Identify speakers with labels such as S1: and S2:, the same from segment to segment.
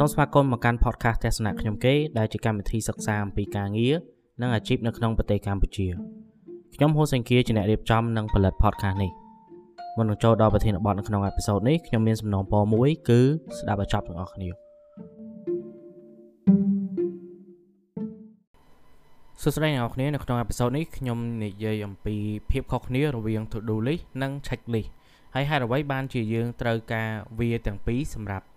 S1: សូមស្វាគមន៍មកកាន់ podcast ទស្សនៈខ្ញុំគេដែលជាកម្មវិធីសិក្សាអំពីការងារនិងអាជីពនៅក្នុងប្រទេសកម្ពុជាខ្ញុំហូសេងគៀជាអ្នករៀបចំនិងផលិត podcast នេះមុននឹងចូលដល់ប្រធានបទនៅក្នុងអេពីសូតនេះខ្ញុំមានសំណងពរមួយគឺស្ដាប់ឲ្យចប់ទាំងអស់គ្នាសួស្តីអ្នកនរគ្នានៅក្នុងអេពីសូតនេះខ្ញុំនិយាយអំពីភាពខុសគ្នារវាង to do list និង check list ហើយហេតុអ្វីបានជាយើងត្រូវការវាទាំងពីរសម្រាប់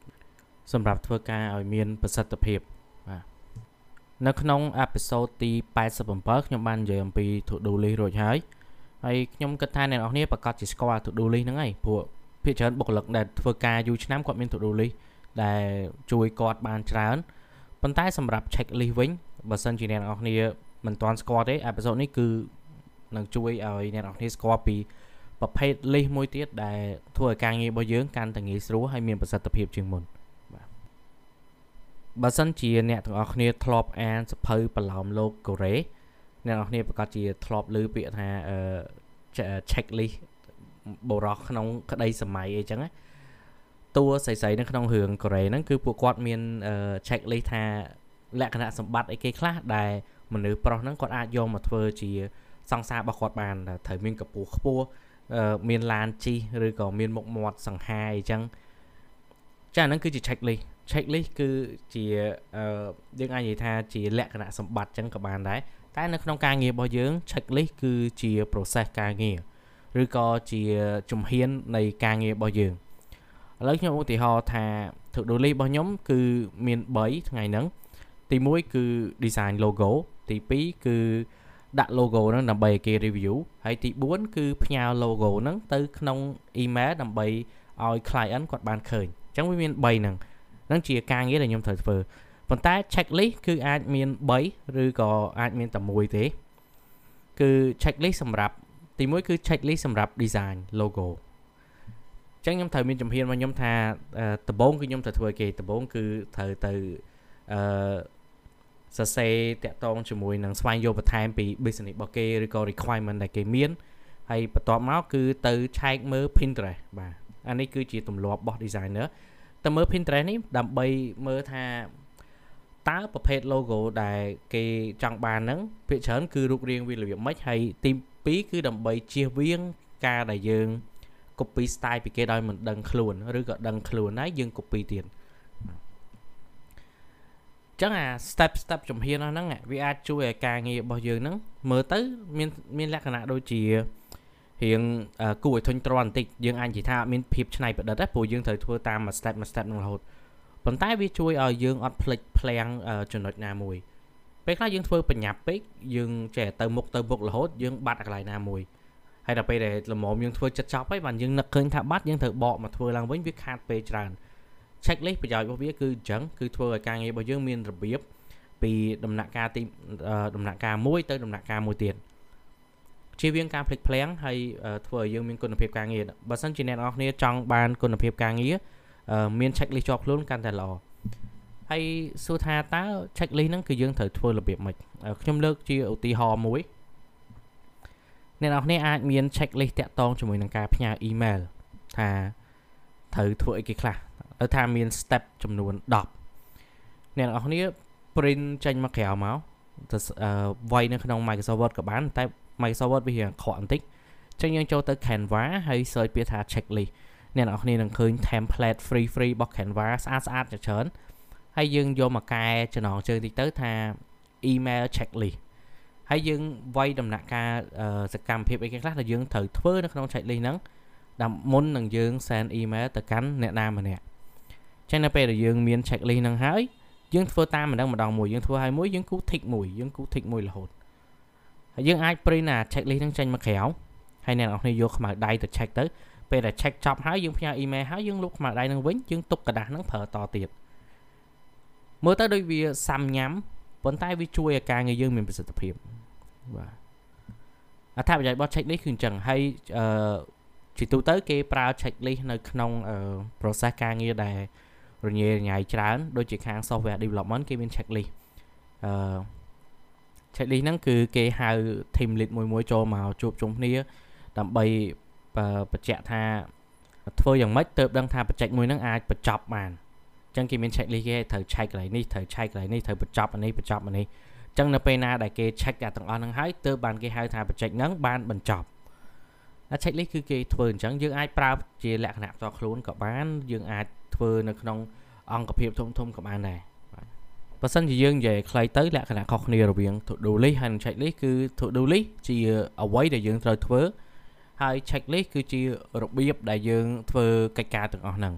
S1: សម្រាប់ធ្វើការឲ្យមានប្រសិទ្ធភាពបាទនៅក្នុងអេពីសូតទី87ខ្ញុំបាននិយាយអំពី to do list រួចហើយហើយខ្ញុំគិតថាអ្នកនរគ្នាប្រកាសជាស្គាល់ to do list ហ្នឹងហើយព្រោះភាគច្រើនបុគ្គលិកដែលធ្វើការយូរឆ្នាំគាត់មាន to do list ដែលជួយគាត់បានច្រើនប៉ុន្តែសម្រាប់ check list វិញបើសិនជាអ្នកនរគ្នាមិនទាន់ស្គាល់ទេអេពីសូតនេះគឺនឹងជួយឲ្យអ្នកនរគ្នាស្គាល់ពីប្រភេទ list មួយទៀតដែលធ្វើឲ្យការងាររបស់យើងកាន់តែងាយស្រួលហើយមានប្រសិទ្ធភាពជាងមុន បើសិនជាអ្នកទាំងអស់គ្នាធ្លាប់អានសភៅប្រឡោមលោកកូរ៉េអ្នកទាំងអស់គ្នាប្រកាសជាធ្លាប់ឮពាក្យថាអឺ checklist បរោះក្នុងក្តីសម័យអីចឹងណាតួស្រីៗនៅក្នុងរឿងកូរ៉េហ្នឹងគឺពួកគាត់មាន checklist ថាលក្ខណៈសម្បត្តិអីគេខ្លះដែលមនុស្សប្រុសហ្នឹងគាត់អាចយកមកធ្វើជាសង្សាររបស់គាត់បានត្រូវមានកម្ពស់ខ្ពស់មានឡានជិះឬក៏មានមុខមាត់សង្ហាអីចឹងចាហ្នឹងគឺជា checklist checklist គឺជាអឺយើងអាចនិយាយថាជាលក្ខណៈសម្បត្តិចឹងក៏បានដែរតែនៅក្នុងការងាររបស់យើង checklist គឺជា process ការងារឬក៏ជាជំហាននៃការងាររបស់យើងឥឡូវខ្ញុំឧទាហរណ៍ថា to do list របស់ខ្ញុំគឺមាន3ថ្ងៃហ្នឹងទី1គឺ design logo ទី2គឺដាក់ logo ហ្នឹងដើម្បីឲ្យគេ review ហើយទី4គឺផ្ញើ logo ហ្នឹងទៅក្នុង email ដើម្បីឲ្យ client គាត់បានឃើញអញ្ចឹងវាមាន3ហ្នឹងហ្នឹងជាការងារដែលខ្ញុំត្រូវធ្វើប៉ុន្តែ checklist គឺអាចមាន3ឬក៏អាចមានតែមួយទេ គឺ checklist សម្រាប់ទី1គឺ checklist សម្រាប់ design logo អញ្ចឹងខ្ញុំត្រូវមានជំហានរបស់ខ្ញុំថាដំបូងគឺខ្ញុំត្រូវធ្វើគេដំបូងគឺត្រូវទៅអឺសរសេរតាក់ទងជាមួយនឹងស្វែងយល់បន្ថែមពី business របស់គេឬក៏ requirement ដែលគេមានហើយបន្ទាប់មកគឺទៅឆែកមើល Pinterest បាទអានេះគឺជាទម្លាប់របស់ designer ទៅមើល Pinterest នេះដើម្បីមើលថាតើប្រភេទ logo ដែលគេចង់បានហ្នឹងភាគច្រើនគឺរូបរាងវារបៀបម៉េចហើយទី2គឺដើម្បីជៀសវាងការដែលយើង copy style ពីគេដោយមិនដឹងខ្លួនឬក៏ដឹងខ្លួនហើយយើង copy ទៀតចឹងអា step step ជំហានហ្នឹងវាអាចជួយឲ្យការងាររបស់យើងហ្នឹងមើលទៅមានមានលក្ខណៈដូចជា រៀងគួរឲ្យធុញទ្រាន់បន្តិចយើងអាចនិយាយថាអត់មានភាពច្នៃប្រឌិតទេព្រោះយើងត្រូវធ្វើតាមមួយ step មួយ step នឹងរហូតប៉ុន្តែវាជួយឲ្យយើងអត់ភ្លេចភ្លាំងចំណុចណាមួយពេលខ្លះយើងធ្វើបញ្ញាប់ពេកយើងចេះទៅមុខទៅមុខរហូតយើងបាត់កន្លែងណាមួយហើយដល់ពេលដែលលំមយើងធ្វើចិត្តចប់ហើយបានយើងនឹកឃើញថាបាត់យើងត្រូវបកមកធ្វើឡើងវិញវាខាតពេលច្រើន checklist ប្រយោជន៍របស់វាគឺអញ្ចឹងគឺធ្វើឲ្យការងាររបស់យើងមានរបៀបពីដំណាក់កាលទីដំណាក់កាលមួយទៅដំណាក់កាលមួយទៀត ជៀសវាងការភ្លេចភ្លាំងហើយធ្វើឲ្យយើងមានគុណភាពការងារបើសិនជាអ្នកនរគ្នាចង់បានគុណភាពការងារមាន checklist ជាប់ខ្លួនកាន់តែល្អហើយសួរថាតើ checklist ហ្នឹងគឺយើងត្រូវធ្វើរបៀបម៉េចខ្ញុំលើកជាឧទាហរណ៍មួយអ្នកនរគ្នាអាចមាន checklist តាក់ទងជាមួយនឹងការផ្ញើ email ថាត្រូវធ្វើអីគេខ្លះទៅថាមាន step ចំនួន10អ្នកនរគ្នា print ចេញមកក្រៅមកទៅវាយនៅក្នុង Microsoft Word ក៏បានតែ Microsoft Word វារៀងខកបន្តិចអញ្ចឹងយើងចូលទៅ Canva ហើយ search ពាក្យថា checklist អ្នកនរគ្នានឹងឃើញ template free free របស់ Canva ស្អាតស្អាតច្រើនហើយយើងយកមកកែចំណងជើងតិចទៅថា email checklist ហើយយើងវាយដំណាក់កាលសកម្មភាពអីខ្លះដែលយើងត្រូវធ្វើនៅក្នុង checklist ហ្នឹងដើម្បីមុននឹងយើង send email ទៅកាន់អ្នកណាម្នាក់ចឹងនៅពេលដែលយើងមាន checklist ហ្នឹងហើយយើងធ្វើតាមម្ដងម្ដងមួយយើងធ្វើឲ្យមួយយើងគូ tick មួយយើងគូ tick មួយរហូត ហើយយើងអាច print អា check list ហ្នឹងចេញមកក្រៅហើយអ្នកនរគ្នាយកខ្មៅដៃទៅ check ទៅពេលដែល check ចប់ហើយយើងផ្ញើ email ហើយយើងលុបខ្មៅដៃហ្នឹងវិញយើងទុកក្រដាស់ហ្នឹងប្រើតទៀតមើលទៅដូចវាសាំញ៉ាំប៉ុន្តែវាជួយឲ្យការងារយើងមានប្រសិទ្ធភាពបាទអត្ថប្រយោជន៍របស់ check list គឺអញ្ចឹងហើយអឺជាទូទៅគេប្រើ check list នៅក្នុង process ការងារដែលរញ៉េរញ៉ៃច្រើនដូចជាខាង software development គេមាន check list អឺ checklist ហ្នឹងគឺគេហៅ team lead មួយមួយចូលមកជួបជុំគ្នាដើម្បីបញ្ជាក់ថាធ្វើយ៉ាងម៉េចទើបដឹងថាបច្ចេកមួយហ្នឹងអាចបញ្ចប់បានចឹងគេមាន checklist គេត្រូវ check កន្លែងនេះត្រូវ check កន្លែងនេះត្រូវបញ្ចប់អានេះបញ្ចប់អានេះចឹងនៅពេលណាដែលគេ check ទាំងអស់ហ្នឹងហើយទើបបានគេហៅថា project ហ្នឹងបានបញ្ចប់អា checklist គឺគេធ្វើអញ្ចឹងយើងអាចប្រើជាលក្ខណៈផ្ទាល់ខ្លួនក៏បានយើងអាចធ្វើនៅក្នុងអង្គភាពធំធំក៏បានដែរ បើសិនជាយើងនិយាយខ្លីទៅលក្ខណៈខុសគ្នារវាង to do list ហើយនិង checklist គឺ to do list ជាអ្វីដែលយើងត្រូវធ្វើហើយ checklist គឺជារបៀបដែលយើងធ្វើកិច្ចការទាំងអស់ហ្នឹង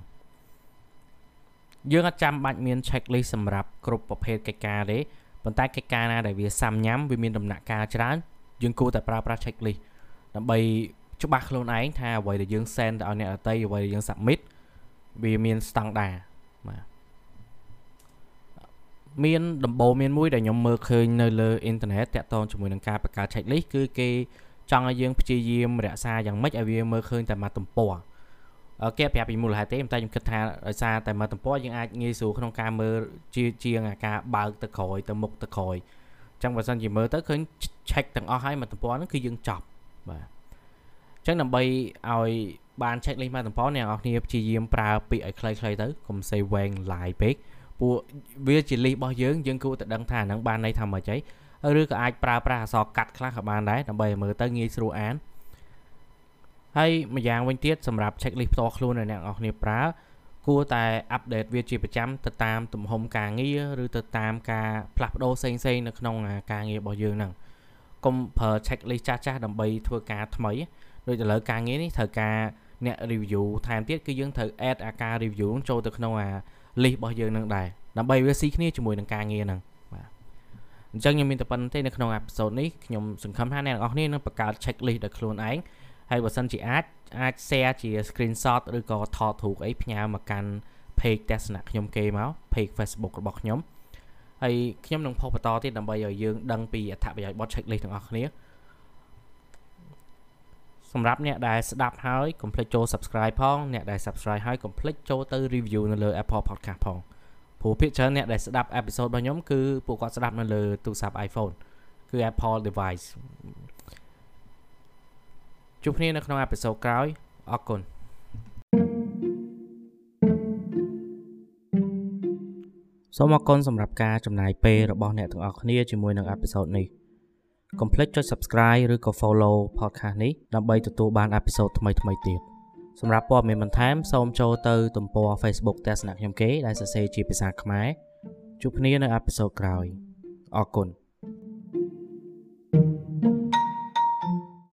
S1: យើងអត់ចាំបាច់មាន checklist សម្រាប់គ្រប់ប្រភេទកិច្ចការទេប៉ុន្តែកិច្ចការណាដែលវាសាំញ៉ាំវាមានដំណាក់កាលច្រើនយើងគួរតែប្រើប្រាស់ checklist ដើម្បីច្បាស់ខ្លួនឯងថាអ្វីដែលយើង send ទៅឲ្យអ្នកដទៃអ្វីដែលយើង submit វាមានស្តង់ដារបាទ មានដំបូងមានមួយដែលខ្ញុំមើលឃើញនៅលើអ៊ីនធឺណិតតាក់ទងជាមួយនឹងការបង្កើត checklist គឺគេចង់ឲ្យយើងព្យាយាមរក្សាយ៉ាងម៉េចឲ្យវាមើលឃើញតែមួយទំព័រគេប្រាប់ពីមូលហេតុទេតែខ្ញុំគិតថាដោយសារតែមួយទំព័រយើងអាចងាយស្រួលក្នុងការមើលជាជាងការបើកទៅក្រោយទៅមុខទៅក្រោយអញ្ចឹងបើសិនជាមើលទៅឃើញ check ទាំងអស់ហើយមួយទំព័រហ្នឹងគឺយើងចប់បាទអញ្ចឹងដើម្បីឲ្យបាន check list មួយទំព័រអ្នកនរគ្នាព្យាយាមប្រើពាក្យឲ្យខ្លីៗទៅកុំសេវែងឡាយពេក ពួកវាជា list របស់យើងយើងគួរតែដឹងថាហ្នឹងបានន័យថាម៉េចហីឬក៏អាចប្រើប្រាស់អក្សរកាត់ខ្លះក៏បានដែរដើម្បីឲ្យមើលទៅងាយស្រួលអានហើយម្យ៉ាងវិញទៀតសម្រាប់ checklist ផ្ទាល់ខ្លួនដែលអ្នកនរគ្នាប្រើគួរតែអាប់ដេតវាជាប្រចាំទៅតាមទំហំការងារឬទៅតាមការផ្លាស់ប្ដូរផ្សេងៗនៅក្នុងការងាររបស់យើងហ្នឹងកុំប្រើ checklist ចាស់ចាស់ដើម្បីធ្វើការថ្មីដូចឥឡូវការងារនេះត្រូវការអ្នក review ថែមទៀតគឺយើងត្រូវ add អាការ review ចូលទៅក្នុងអា list របស់យើងនឹងដែរដើម្បីវាស៊ីគ្នាជាមួយនឹងការងារហ្នឹងបាទអញ្ចឹងខ្ញុំមានតែប៉ុណ្្នឹងទេនៅក្នុង episode នេះខ្ញុំសង្ឃឹមថាអ្នកទាំងអស់គ្នានឹងបង្កើត checklist ដោយខ្លួនឯងហើយបើសិនជាអាចអាច share ជា screenshot ឬក៏ថតរូបអីផ្ញើមកកាន់ page ទស្សនៈខ្ញុំគេមក page Facebook របស់ខ្ញុំហើយខ្ញុំនឹងផុសបន្តទៀតដើម្បីឲ្យយើងដឹងពីអត្ថប្រយោជន៍បទ checklist ទាំងអស់គ្នា សម្រាប់អ្នកដែលស្ដាប់ហើយកុំភ្លេចចូល subscribe ផងអ្នកដែល subscribe ហើយកុំភ្លេចចូលទៅ review នៅលើ Apple Podcast ផងព្រោះភាគច្រើនអ្នកដែលស្ដាប់ episode របស់ខ្ញុំគឺពួកគាត់ស្ដាប់នៅលើទូរស័ព្ទ iPhone គឺ Apple device ជួបគ្នានៅក្នុងអេពីសូតក្រោយអរគុណសូមអរគុណសម្រាប់ការចំណាយពេលរបស់អ្នកទាំងអស់គ្នាជាមួយនឹងអេពីសូតនេះ កុំភ្លេចចុច Subscribe ឬក៏ Follow podcast នេះដើម្បីទទួលបានអេពីសូតថ្មីៗទៀតសម្រាប់ព័ត៌មានបន្ថែមសូមចូលទៅទំព័រ Facebook ទស្សនៈខ្ញុំគេដែលសរសេរជាភាសាខ្មែរជួបគ្នានៅអេពីសូតក្រោយអរគុណ